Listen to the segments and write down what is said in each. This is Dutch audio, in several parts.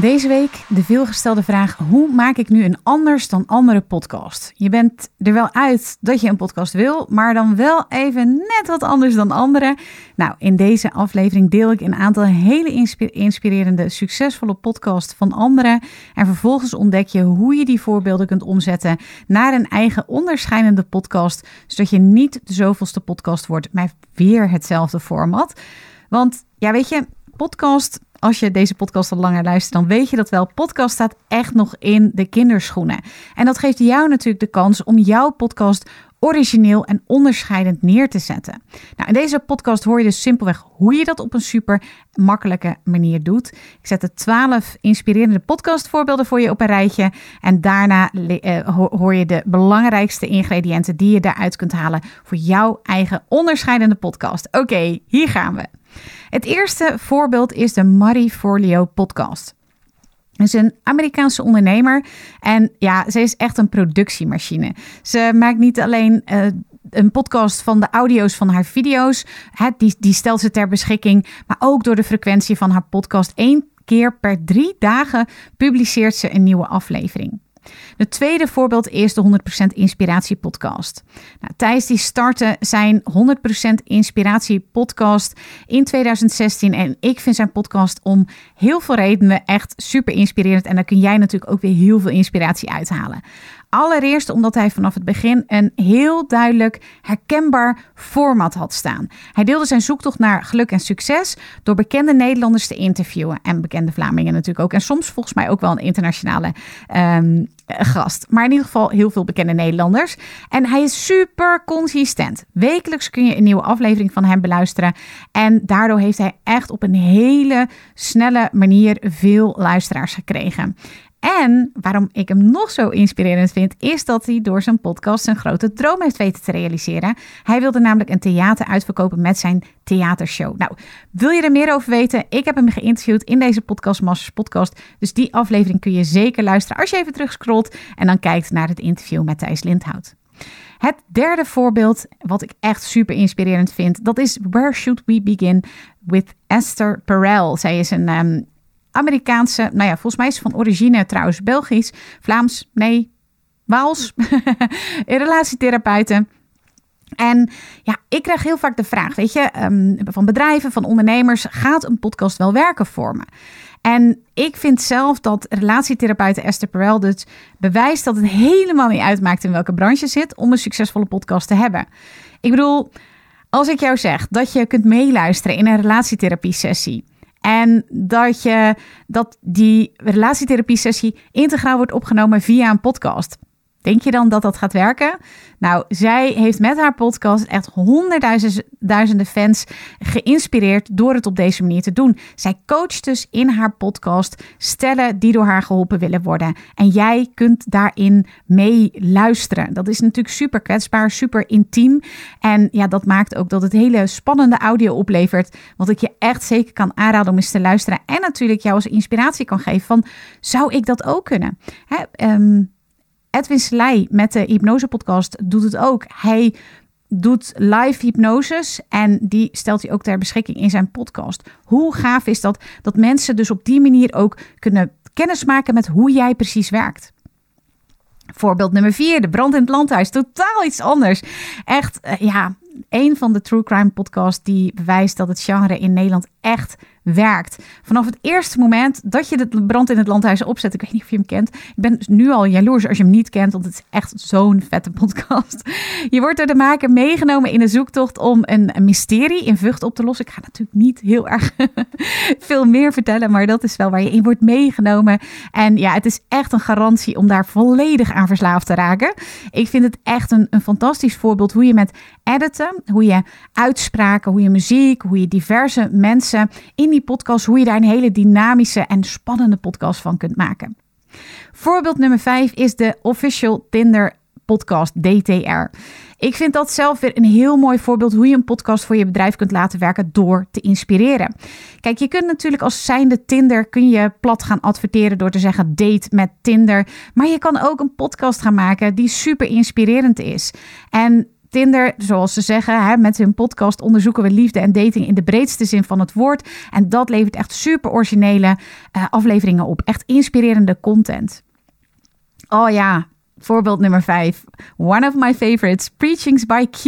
Deze week de veelgestelde vraag: hoe maak ik nu een anders dan andere podcast? Je bent er wel uit dat je een podcast wil, maar dan wel even net wat anders dan anderen. Nou, in deze aflevering deel ik een aantal hele inspirerende, succesvolle podcasts van anderen. En vervolgens ontdek je hoe je die voorbeelden kunt omzetten naar een eigen onderscheidende podcast, zodat je niet de zoveelste podcast wordt met weer hetzelfde format. Want ja, weet je, podcast als je deze podcast al langer luistert, dan weet je dat wel. Podcast staat echt nog in de kinderschoenen. En dat geeft jou natuurlijk de kans om jouw podcast origineel en onderscheidend neer te zetten. Nou, in deze podcast hoor je dus simpelweg hoe je dat op een super makkelijke manier doet. Ik zet de 12 inspirerende podcastvoorbeelden voor je op een rijtje. En daarna uh, hoor je de belangrijkste ingrediënten die je daaruit kunt halen voor jouw eigen onderscheidende podcast. Oké, hier gaan we. Het eerste voorbeeld is de Marie Forleo podcast. Ze is een Amerikaanse ondernemer en ja, ze is echt een productiemachine. Ze maakt niet alleen uh, een podcast van de audio's van haar video's, hè, die, die stelt ze ter beschikking, maar ook door de frequentie van haar podcast. één keer per drie dagen publiceert ze een nieuwe aflevering. Het tweede voorbeeld is de 100% Inspiratie Podcast. Nou, Thijs die startte zijn 100% Inspiratie Podcast in 2016. En ik vind zijn podcast om heel veel redenen echt super inspirerend. En daar kun jij natuurlijk ook weer heel veel inspiratie uithalen. Allereerst omdat hij vanaf het begin een heel duidelijk herkenbaar format had staan. Hij deelde zijn zoektocht naar geluk en succes door bekende Nederlanders te interviewen. En bekende Vlamingen natuurlijk ook. En soms volgens mij ook wel een internationale um, gast. Maar in ieder geval heel veel bekende Nederlanders. En hij is super consistent. Wekelijks kun je een nieuwe aflevering van hem beluisteren. En daardoor heeft hij echt op een hele snelle manier veel luisteraars gekregen. En waarom ik hem nog zo inspirerend vind, is dat hij door zijn podcast zijn grote droom heeft weten te realiseren. Hij wilde namelijk een theater uitverkopen met zijn theatershow. Nou, wil je er meer over weten? Ik heb hem geïnterviewd in deze podcast, Masters Podcast. Dus die aflevering kun je zeker luisteren als je even terugscrollt en dan kijkt naar het interview met Thijs Lindhout. Het derde voorbeeld, wat ik echt super inspirerend vind, dat is Where Should We Begin with Esther Perel. Zij is een um, Amerikaanse, nou ja, volgens mij is van origine trouwens Belgisch, Vlaams, nee, Waals, relatietherapeuten. En ja, ik krijg heel vaak de vraag, weet je, um, van bedrijven, van ondernemers, gaat een podcast wel werken voor me? En ik vind zelf dat relatietherapeut Esther Perel dus bewijst dat het helemaal niet uitmaakt in welke branche je zit om een succesvolle podcast te hebben. Ik bedoel, als ik jou zeg dat je kunt meeluisteren in een relatietherapie sessie en dat, je, dat die relatietherapie sessie integraal wordt opgenomen via een podcast. Denk je dan dat dat gaat werken? Nou, zij heeft met haar podcast echt honderdduizenden fans geïnspireerd door het op deze manier te doen. Zij coacht dus in haar podcast stellen die door haar geholpen willen worden. En jij kunt daarin mee luisteren. Dat is natuurlijk super kwetsbaar, super intiem. En ja, dat maakt ook dat het hele spannende audio oplevert. Wat ik je echt zeker kan aanraden om eens te luisteren. En natuurlijk jou als inspiratie kan geven van, zou ik dat ook kunnen? Hè, um, Edwin Slij met de Hypnose Podcast doet het ook. Hij doet live hypnoses en die stelt hij ook ter beschikking in zijn podcast. Hoe gaaf is dat? Dat mensen dus op die manier ook kunnen kennismaken met hoe jij precies werkt. Voorbeeld nummer vier, de brand in het landhuis. Totaal iets anders. Echt, uh, ja, een van de true crime podcasts die bewijst dat het genre in Nederland echt werkt. Vanaf het eerste moment dat je de brand in het landhuis opzet, ik weet niet of je hem kent. Ik ben nu al jaloers als je hem niet kent, want het is echt zo'n vette podcast. Je wordt door de maker meegenomen in een zoektocht om een, mysterie in Vught op te lossen. Ik ga natuurlijk niet heel erg veel meer vertellen, maar dat is wel waar je in wordt meegenomen. En ja, het is echt een garantie om daar volledig aan verslaafd te raken. Ik vind het echt een, een fantastisch voorbeeld hoe je met editen, hoe je uitspraken, hoe je muziek, hoe je diverse mensen in podcast, hoe je daar een hele dynamische en spannende podcast van kunt maken. Voorbeeld nummer 5 is de Official Tinder podcast DTR. Ik vind dat zelf weer een heel mooi voorbeeld hoe je een podcast voor je bedrijf kunt laten werken door te inspireren. Kijk, je kunt natuurlijk als zijnde Tinder kun je plat gaan adverteren door te zeggen date met Tinder, maar je kan ook een podcast gaan maken die super inspirerend is. En Tinder, zoals ze zeggen, hè, met hun podcast onderzoeken we liefde en dating in de breedste zin van het woord. En dat levert echt super originele uh, afleveringen op. Echt inspirerende content. Oh ja, Voorbeeld nummer 5. One of my favorites, Preachings by Q.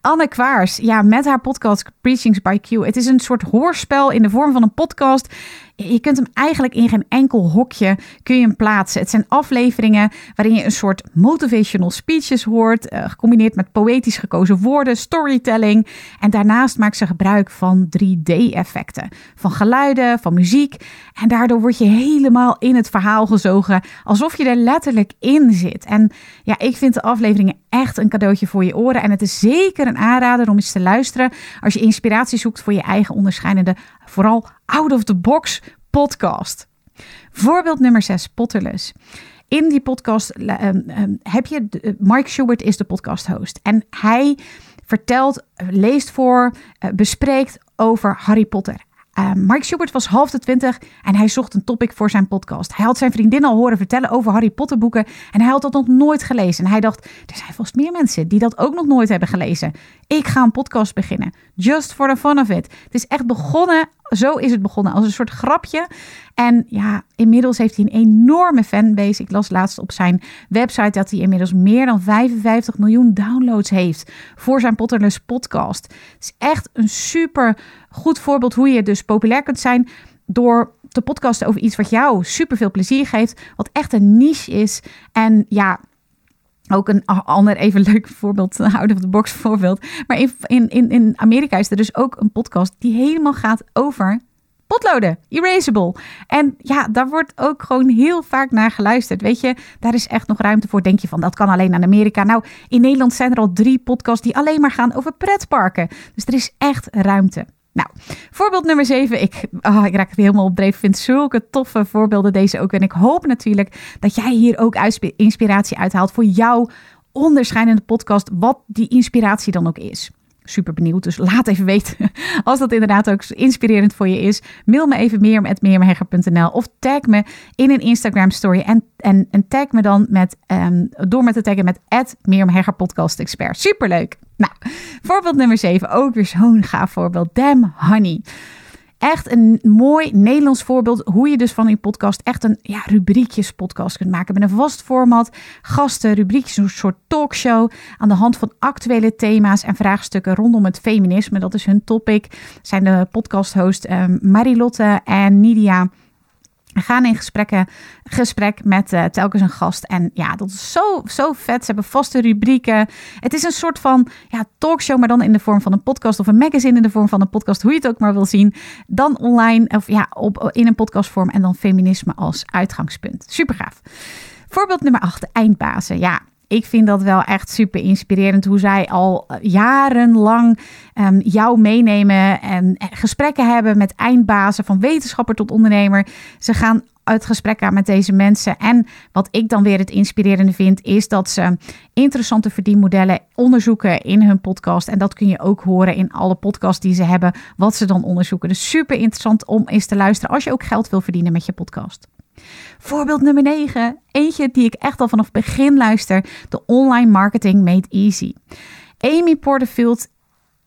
Anne Kwaars, ja, met haar podcast Preachings by Q. Het is een soort hoorspel in de vorm van een podcast je kunt hem eigenlijk in geen enkel hokje kun je hem plaatsen. Het zijn afleveringen waarin je een soort motivational speeches hoort, uh, gecombineerd met poëtisch gekozen woorden, storytelling. En daarnaast maakt ze gebruik van 3D-effecten, van geluiden, van muziek. En daardoor word je helemaal in het verhaal gezogen, alsof je er letterlijk in zit. En ja, ik vind de afleveringen echt een cadeautje voor je oren. En het is zeker een aanrader om eens te luisteren als je inspiratie zoekt voor je eigen onderscheidende, vooral out of the box podcast. Voorbeeld nummer 6, Potterless. In die podcast uh, heb je, uh, Mike Schubert is de podcast host. En hij vertelt, leest voor, bespreekt over Harry Potter. Uh, Mike Schubert was half de twintig en hij zocht een topic voor zijn podcast. Hij had zijn vriendin al horen vertellen over Harry Potter boeken en hij had dat nog nooit gelezen. En hij dacht, er zijn vast meer mensen die dat ook nog nooit hebben gelezen. Ik ga een podcast beginnen. Just for the fun of it. Het is echt begonnen, zo is het begonnen, als een soort grapje. En ja, inmiddels heeft hij een enorme fanbase. Ik las laatst op zijn website dat hij inmiddels meer dan 55 miljoen downloads heeft voor zijn Potterless podcast. Het is echt een super goed voorbeeld hoe je dus populair kunt zijn door te podcasten over iets wat jou superveel plezier geeft, wat echt een niche is. En ja, ook een ander even leuk voorbeeld, out of the box voorbeeld. Maar in, in, in Amerika is er dus ook een podcast die helemaal gaat over potloden, erasable. En ja, daar wordt ook gewoon heel vaak naar geluisterd. Weet je, daar is echt nog ruimte voor. Denk je van, dat kan alleen aan Amerika. Nou, in Nederland zijn er al drie podcasts die alleen maar gaan over pretparken. Dus er is echt ruimte. Nou, voorbeeld nummer 7. Ik, oh, ik raak het helemaal op dreef. Ik vind zulke toffe voorbeelden deze ook. En ik hoop natuurlijk dat jij hier ook inspiratie uithaalt voor jouw onderscheidende podcast. Wat die inspiratie dan ook is super benieuwd. Dus laat even weten als dat inderdaad ook inspirerend voor je is. Mail me even meer of tag me in een Instagram story. En, en, tag me dan met, um, door met te taggen met Mirjam Podcast Expert. Superleuk. Nou, voorbeeld nummer 7. Ook weer zo'n gaaf voorbeeld. Damn Honey. Echt een mooi Nederlands voorbeeld hoe je dus van je podcast echt een ja, rubriekjes podcast kunt maken. Met een vast format, gasten, rubriekjes, een soort talkshow aan de hand van actuele thema's en vraagstukken rondom het feminisme. Dat is hun topic. Zijn de podcasthost um, Marilotte en Nidia gaan in gesprekken, gesprek met uh, telkens een gast. En ja, dat is zo, zo vet. Ze hebben vaste rubrieken. Het is een soort van ja, talkshow, maar dan in de vorm van een podcast of een magazine in de vorm van een podcast, hoe je het ook maar wil zien. Dan online of ja, op, in een podcastvorm en dan feminisme als uitgangspunt. Super gaaf. Voorbeeld nummer 8, eindbazen. Ja, ik vind dat wel echt super inspirerend hoe zij al eh, jarenlang um, jou meenemen en gesprekken hebben met eindbazen, van wetenschapper tot ondernemer. Ze gaan uit gesprek aan met deze mensen. En wat ik dan weer het inspirerende vind, is dat ze interessante verdienmodellen onderzoeken in hun podcast. En dat kun je ook horen in alle podcasts die ze hebben, wat ze dan onderzoeken. Dus super interessant om eens te luisteren als je ook geld wil verdienen met je podcast. Voorbeeld nummer 9. Eentje die ik echt al vanaf het begin luister. De online marketing made easy. Amy Porterfield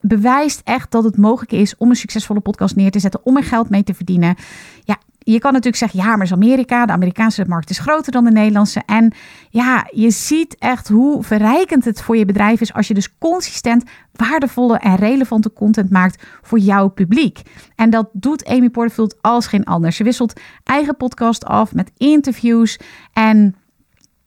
bewijst echt dat het mogelijk is om een succesvolle podcast neer te zetten, om er geld mee te verdienen. Ja, je kan natuurlijk zeggen, ja, maar is Amerika. De Amerikaanse markt is groter dan de Nederlandse. En ja, je ziet echt hoe verrijkend het voor je bedrijf is als je dus consistent waardevolle en relevante content maakt voor jouw publiek. En dat doet Amy Porterfield als geen ander. Ze wisselt eigen podcast af met interviews en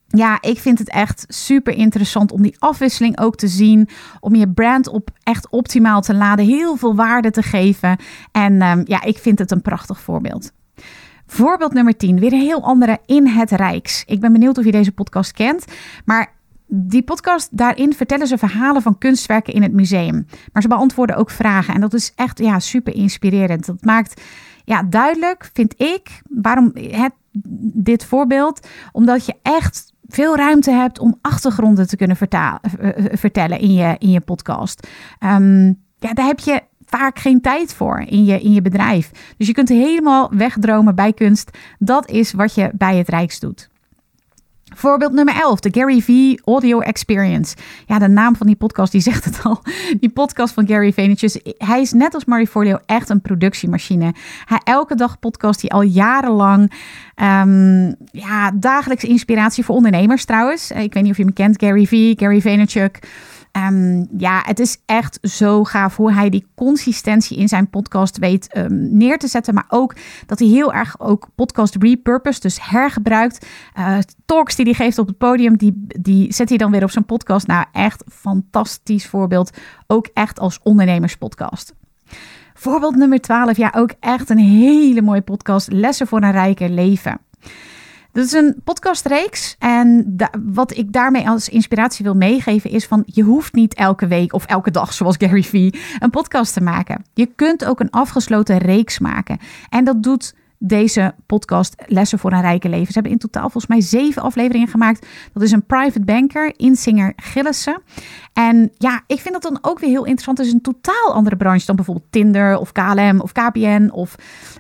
ja, ik vind het echt super interessant om die afwisseling ook te zien. Om je brand op echt optimaal te laden. Heel veel waarde te geven. En um, ja, ik vind het een prachtig voorbeeld. Voorbeeld nummer 10, weer een heel andere in het Rijks. Ik ben benieuwd of je deze podcast kent, maar die podcast, daarin vertellen ze verhalen van kunstwerken in het museum. Maar ze beantwoorden ook vragen en dat is echt ja, super inspirerend. Dat maakt ja, duidelijk, vind ik, waarom het, dit voorbeeld, omdat je echt veel ruimte hebt om achtergronden te kunnen vertalen, eh, eh, vertellen in je, in je podcast. Um, ja, daar heb je vaak geen tijd voor in je, in je bedrijf. Dus je kunt helemaal wegdromen bij kunst. Dat is wat je bij het Rijks doet. Voorbeeld nummer 11, de Gary V Audio Experience. Ja, de naam van die podcast die zegt het al. Die podcast van Gary Vaynerchuk. Hij is net als Marie Forleo echt een productiemachine. Hij elke dag podcast hij al jarenlang. Um, ja, dagelijks inspiratie voor ondernemers trouwens. Ik weet niet of je hem kent, Gary V, Gary Vaynerchuk. Um, ja, het is echt zo gaaf hoe hij die consistentie in zijn podcast weet um, neer te zetten. Maar ook dat hij heel erg ook podcast repurpose, dus hergebruikt. Uh, talks die hij geeft op het podium, die, die zet hij dan weer op zijn podcast. Nou, echt fantastisch voorbeeld. Ook echt als ondernemerspodcast. Voorbeeld nummer 12, ja, ook echt een hele mooie podcast. Lessen voor een rijker leven. Dat is een podcastreeks. En wat ik daarmee als inspiratie wil meegeven is van je hoeft niet elke week of elke dag, zoals Gary Vee, een podcast te maken. Je kunt ook een afgesloten reeks maken. En dat doet deze podcast Lessen voor een Rijke Leven. Ze hebben in totaal volgens mij zeven afleveringen gemaakt. Dat is een private banker, Insinger Gillissen. En ja, ik vind dat dan ook weer heel interessant. Het is een totaal andere branche dan bijvoorbeeld Tinder of KLM of KPN of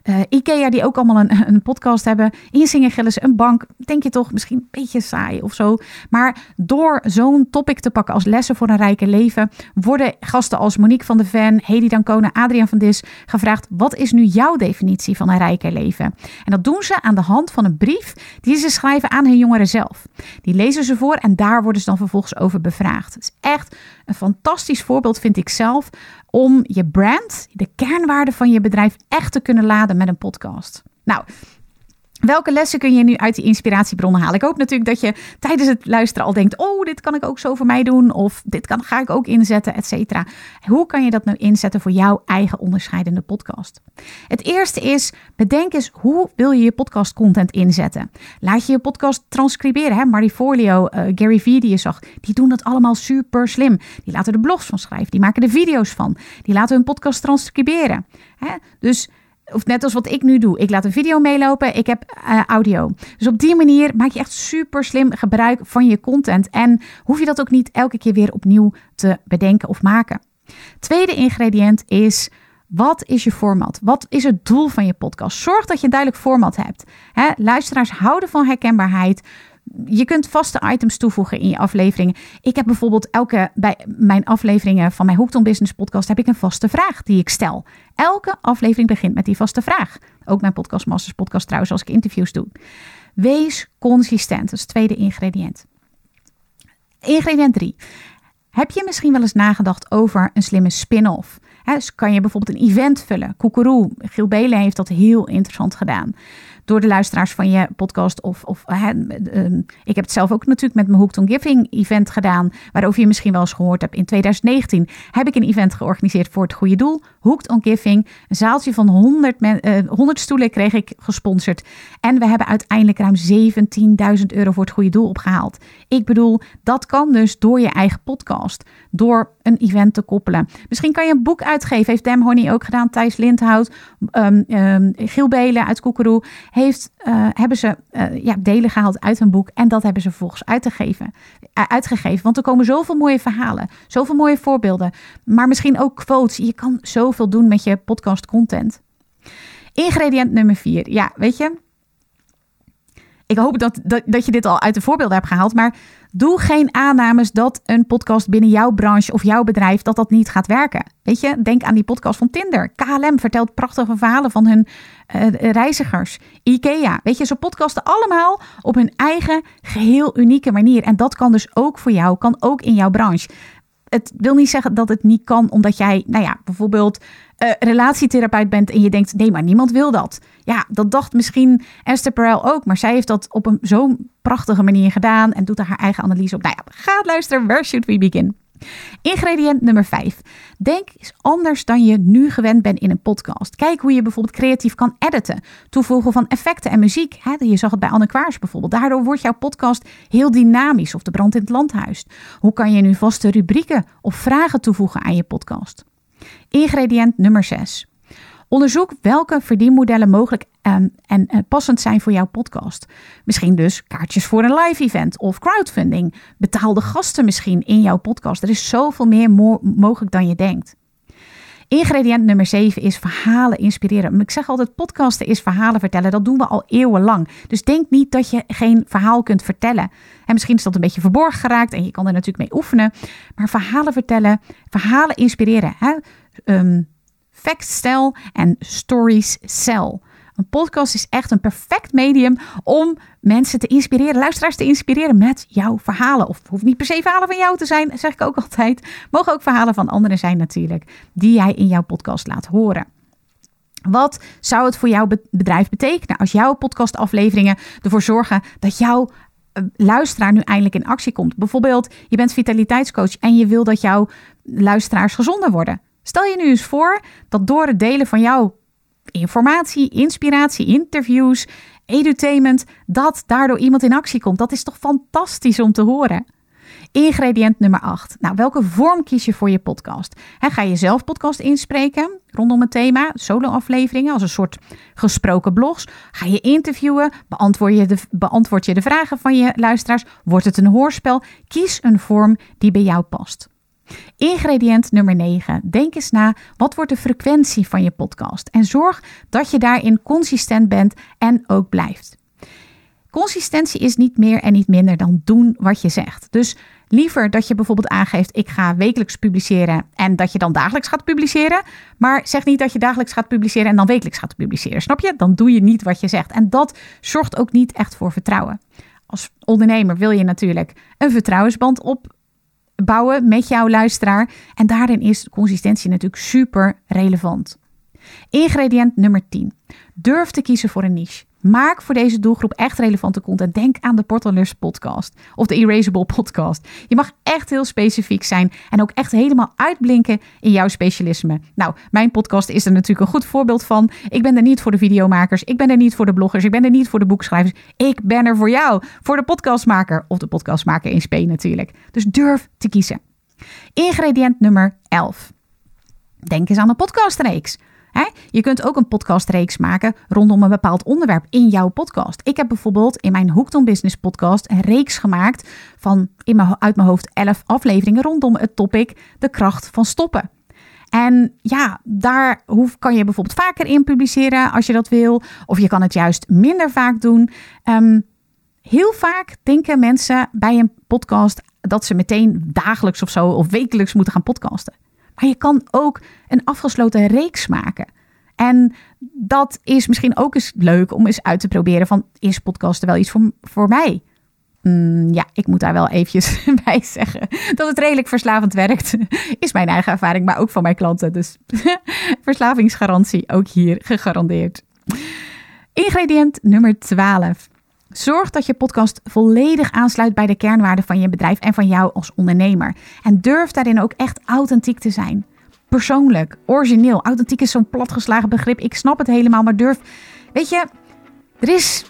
uh, Ikea, die ook allemaal een, een podcast hebben. Insinger Gillissen, een bank, denk je toch misschien een beetje saai of zo. Maar door zo'n topic te pakken als Lessen voor een Rijke Leven, worden gasten als Monique van de Ven, Hedy Dancona, Adriaan van Dis gevraagd: wat is nu jouw definitie van een rijke leven? En dat doen ze aan de hand van een brief die ze schrijven aan hun jongeren zelf. Die lezen ze voor en daar worden ze dan vervolgens over bevraagd. Het is echt een fantastisch voorbeeld, vind ik zelf, om je brand, de kernwaarden van je bedrijf, echt te kunnen laden met een podcast. Nou, Welke lessen kun je nu uit die inspiratiebronnen halen? Ik hoop natuurlijk dat je tijdens het luisteren al denkt: Oh, dit kan ik ook zo voor mij doen. Of dit kan, ga ik ook inzetten, et cetera. Hoe kan je dat nou inzetten voor jouw eigen onderscheidende podcast? Het eerste is: bedenk eens hoe wil je je podcast content inzetten. Laat je je podcast transcriberen. Hè? Marie Forleo, uh, Gary Vee die je zag, die doen dat allemaal super slim. Die laten er blogs van schrijven. Die maken er video's van. Die laten hun podcast transcriberen. Hè? Dus of net als wat ik nu doe. Ik laat een video meelopen, ik heb uh, audio. Dus op die manier maak je echt super slim gebruik van je content. En hoef je dat ook niet elke keer weer opnieuw te bedenken of maken. Tweede ingrediënt is. Wat is je format? Wat is het doel van je podcast? Zorg dat je een duidelijk format hebt. luisteraars houden van herkenbaarheid je kunt vaste items toevoegen in je afleveringen. Ik heb bijvoorbeeld elke bij mijn afleveringen van mijn Hooked on Business podcast heb ik een vaste vraag die ik stel. Elke aflevering begint met die vaste vraag. Ook mijn podcast Masters podcast trouwens als ik interviews doe. Wees consistent. Dat is het tweede ingrediënt. Ingrediënt 3. Heb je misschien wel eens nagedacht over een slimme spin-off? Dus kan je bijvoorbeeld een event vullen. Koekeroe, Giel Belen heeft dat heel interessant gedaan. door de luisteraars van je podcast. Of, of ehm, ik heb het zelf ook natuurlijk met mijn Hooked on Giving event gedaan. Waarover je misschien wel eens gehoord hebt. In 2019 heb ik een event georganiseerd voor het goede doel. Hooked on Giving. Een zaaltje van 100, 100 stoelen kreeg ik gesponsord. En we hebben uiteindelijk ruim 17.000 euro voor het goede doel opgehaald. Ik bedoel, dat kan dus door je eigen podcast. Door een event te koppelen. Misschien kan je een boek uitgeven. Heeft Dem Honey ook gedaan. Thijs Lindhout, um, Giel Belen uit Koekeroe. Heeft, uh, hebben ze uh, ja, delen gehaald uit een boek. En dat hebben ze vervolgens uitgegeven, uh, uitgegeven. Want er komen zoveel mooie verhalen. Zoveel mooie voorbeelden. Maar misschien ook quotes. Je kan zoveel doen met je podcast content. Ingrediënt nummer vier. Ja, weet je. Ik hoop dat, dat, dat je dit al uit de voorbeelden hebt gehaald. Maar Doe geen aannames dat een podcast binnen jouw branche of jouw bedrijf dat dat niet gaat werken. Weet je, denk aan die podcast van Tinder. KLM vertelt prachtige verhalen van hun uh, reizigers. IKEA, weet je, ze podcasten allemaal op hun eigen geheel unieke manier. En dat kan dus ook voor jou, kan ook in jouw branche. Het wil niet zeggen dat het niet kan omdat jij, nou ja, bijvoorbeeld uh, relatietherapeut bent en je denkt, nee, maar niemand wil dat. Ja, dat dacht misschien Esther Perel ook, maar zij heeft dat op een zo'n prachtige manier gedaan en doet er haar eigen analyse op. Nou ja, ga luisteren, where should we begin? Ingrediënt nummer 5. Denk eens anders dan je nu gewend bent in een podcast. Kijk hoe je bijvoorbeeld creatief kan editen. Toevoegen van effecten en muziek. Je zag het bij Anne Kwaars bijvoorbeeld. Daardoor wordt jouw podcast heel dynamisch. Of de brand in het landhuis. Hoe kan je nu vaste rubrieken of vragen toevoegen aan je podcast? Ingrediënt nummer 6. Onderzoek welke verdienmodellen mogelijk um, en uh, passend zijn voor jouw podcast. Misschien dus kaartjes voor een live event of crowdfunding. Betaalde gasten misschien in jouw podcast. Er is zoveel meer mo mogelijk dan je denkt. Ingrediënt nummer 7 is verhalen inspireren. Ik zeg altijd, podcasten is verhalen vertellen. Dat doen we al eeuwenlang. Dus denk niet dat je geen verhaal kunt vertellen. En misschien is dat een beetje verborgen geraakt en je kan er natuurlijk mee oefenen. Maar verhalen vertellen, verhalen inspireren. Hè? Um, facts tell en stories sell. Een podcast is echt een perfect medium om mensen te inspireren, luisteraars te inspireren met jouw verhalen. Of het hoeft niet per se verhalen van jou te zijn, zeg ik ook altijd. Mogen ook verhalen van anderen zijn natuurlijk, die jij in jouw podcast laat horen. Wat zou het voor jouw bedrijf betekenen als jouw podcastafleveringen ervoor zorgen dat jouw eh, luisteraar nu eindelijk in actie komt? Bijvoorbeeld, je bent vitaliteitscoach en je wil dat jouw luisteraars gezonder worden. Stel je nu eens voor dat door het delen van jouw informatie, inspiratie, interviews, edutainment, dat daardoor iemand in actie komt. Dat is toch fantastisch om te horen. Ingrediënt nummer 8. Nou, welke vorm kies je voor je podcast? ga je zelf podcast inspreken rondom het thema, solo-afleveringen als een soort gesproken blogs? Ga je interviewen? Beantwoord je, de, beantwoord je de vragen van je luisteraars? Wordt het een hoorspel? Kies een vorm die bij jou past. Ingrediënt nummer 9. Denk eens na, wat wordt de frequentie van je podcast? En zorg dat je daarin consistent bent en ook blijft. Consistentie is niet meer en niet minder dan doen wat je zegt. Dus liever dat je bijvoorbeeld aangeeft: ik ga wekelijks publiceren en dat je dan dagelijks gaat publiceren. Maar zeg niet dat je dagelijks gaat publiceren en dan wekelijks gaat publiceren. Snap je? Dan doe je niet wat je zegt. En dat zorgt ook niet echt voor vertrouwen. Als ondernemer wil je natuurlijk een vertrouwensband op bouwen met jouw luisteraar. En daarin is consistentie natuurlijk super relevant. Ingrediënt nummer 10. Durf te kiezen voor een niche. Maak voor deze doelgroep echt relevante content. Denk aan de Portalers podcast of de Erasable podcast. Je mag echt heel specifiek zijn en ook echt helemaal uitblinken in jouw specialisme. Nou, mijn podcast is er natuurlijk een goed voorbeeld van. Ik ben er niet voor de videomakers, ik ben er niet voor de bloggers, ik ben er niet voor de boekschrijvers. Ik ben er voor jou, voor de podcastmaker of de podcastmaker in spe natuurlijk. Dus durf te kiezen. Ingrediënt nummer 11. Denk eens aan een podcastreeks. Je kunt ook een podcastreeks maken rondom een bepaald onderwerp in jouw podcast. Ik heb bijvoorbeeld in mijn Hooked Business podcast een reeks gemaakt van uit mijn hoofd 11 afleveringen rondom het topic de kracht van stoppen. En ja, daar kan je bijvoorbeeld vaker in publiceren als je dat wil. Of je kan het juist minder vaak doen. Um, heel vaak denken mensen bij een podcast dat ze meteen dagelijks of zo of wekelijks moeten gaan podcasten. Maar je kan ook een afgesloten reeks maken. En dat is misschien ook eens leuk om eens uit te proberen van is podcasten wel iets voor, voor mij? Mm, ja, ik moet daar wel eventjes bij zeggen dat het redelijk verslavend werkt. Is mijn eigen ervaring, maar ook van mijn klanten. Dus verslavingsgarantie ook hier gegarandeerd. Ingrediënt nummer 12. Zorg dat je podcast volledig aansluit bij de kernwaarden van je bedrijf en van jou als ondernemer. En durf daarin ook echt authentiek te zijn. Persoonlijk, origineel. Authentiek is zo'n platgeslagen begrip. Ik snap het helemaal, maar durf. Weet je, er is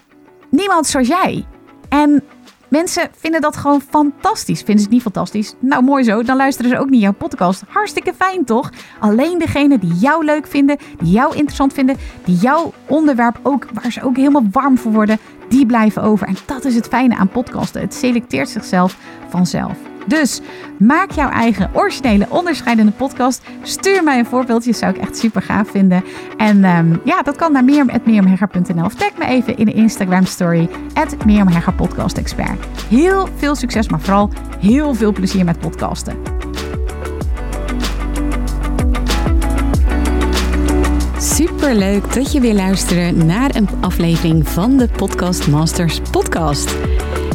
niemand zoals jij. En mensen vinden dat gewoon fantastisch. Vinden ze het niet fantastisch? Nou, mooi zo. Dan luisteren ze ook niet jouw podcast. Hartstikke fijn, toch? Alleen degene die jou leuk vinden, die jou interessant vinden, die jouw onderwerp ook, waar ze ook helemaal warm voor worden, die blijven over. En dat is het fijne aan podcasten. Het selecteert zichzelf vanzelf. Dus maak jouw eigen originele onderscheidende podcast. Stuur mij een voorbeeldje, zou ik echt super gaaf vinden. En um, ja, dat kan naar meer.meermhegger.nl of tag me even in de Instagram story at Podcast. Heel veel succes, maar vooral heel veel plezier met podcasten. Super leuk dat je weer luistert naar een aflevering van de Podcast Masters podcast.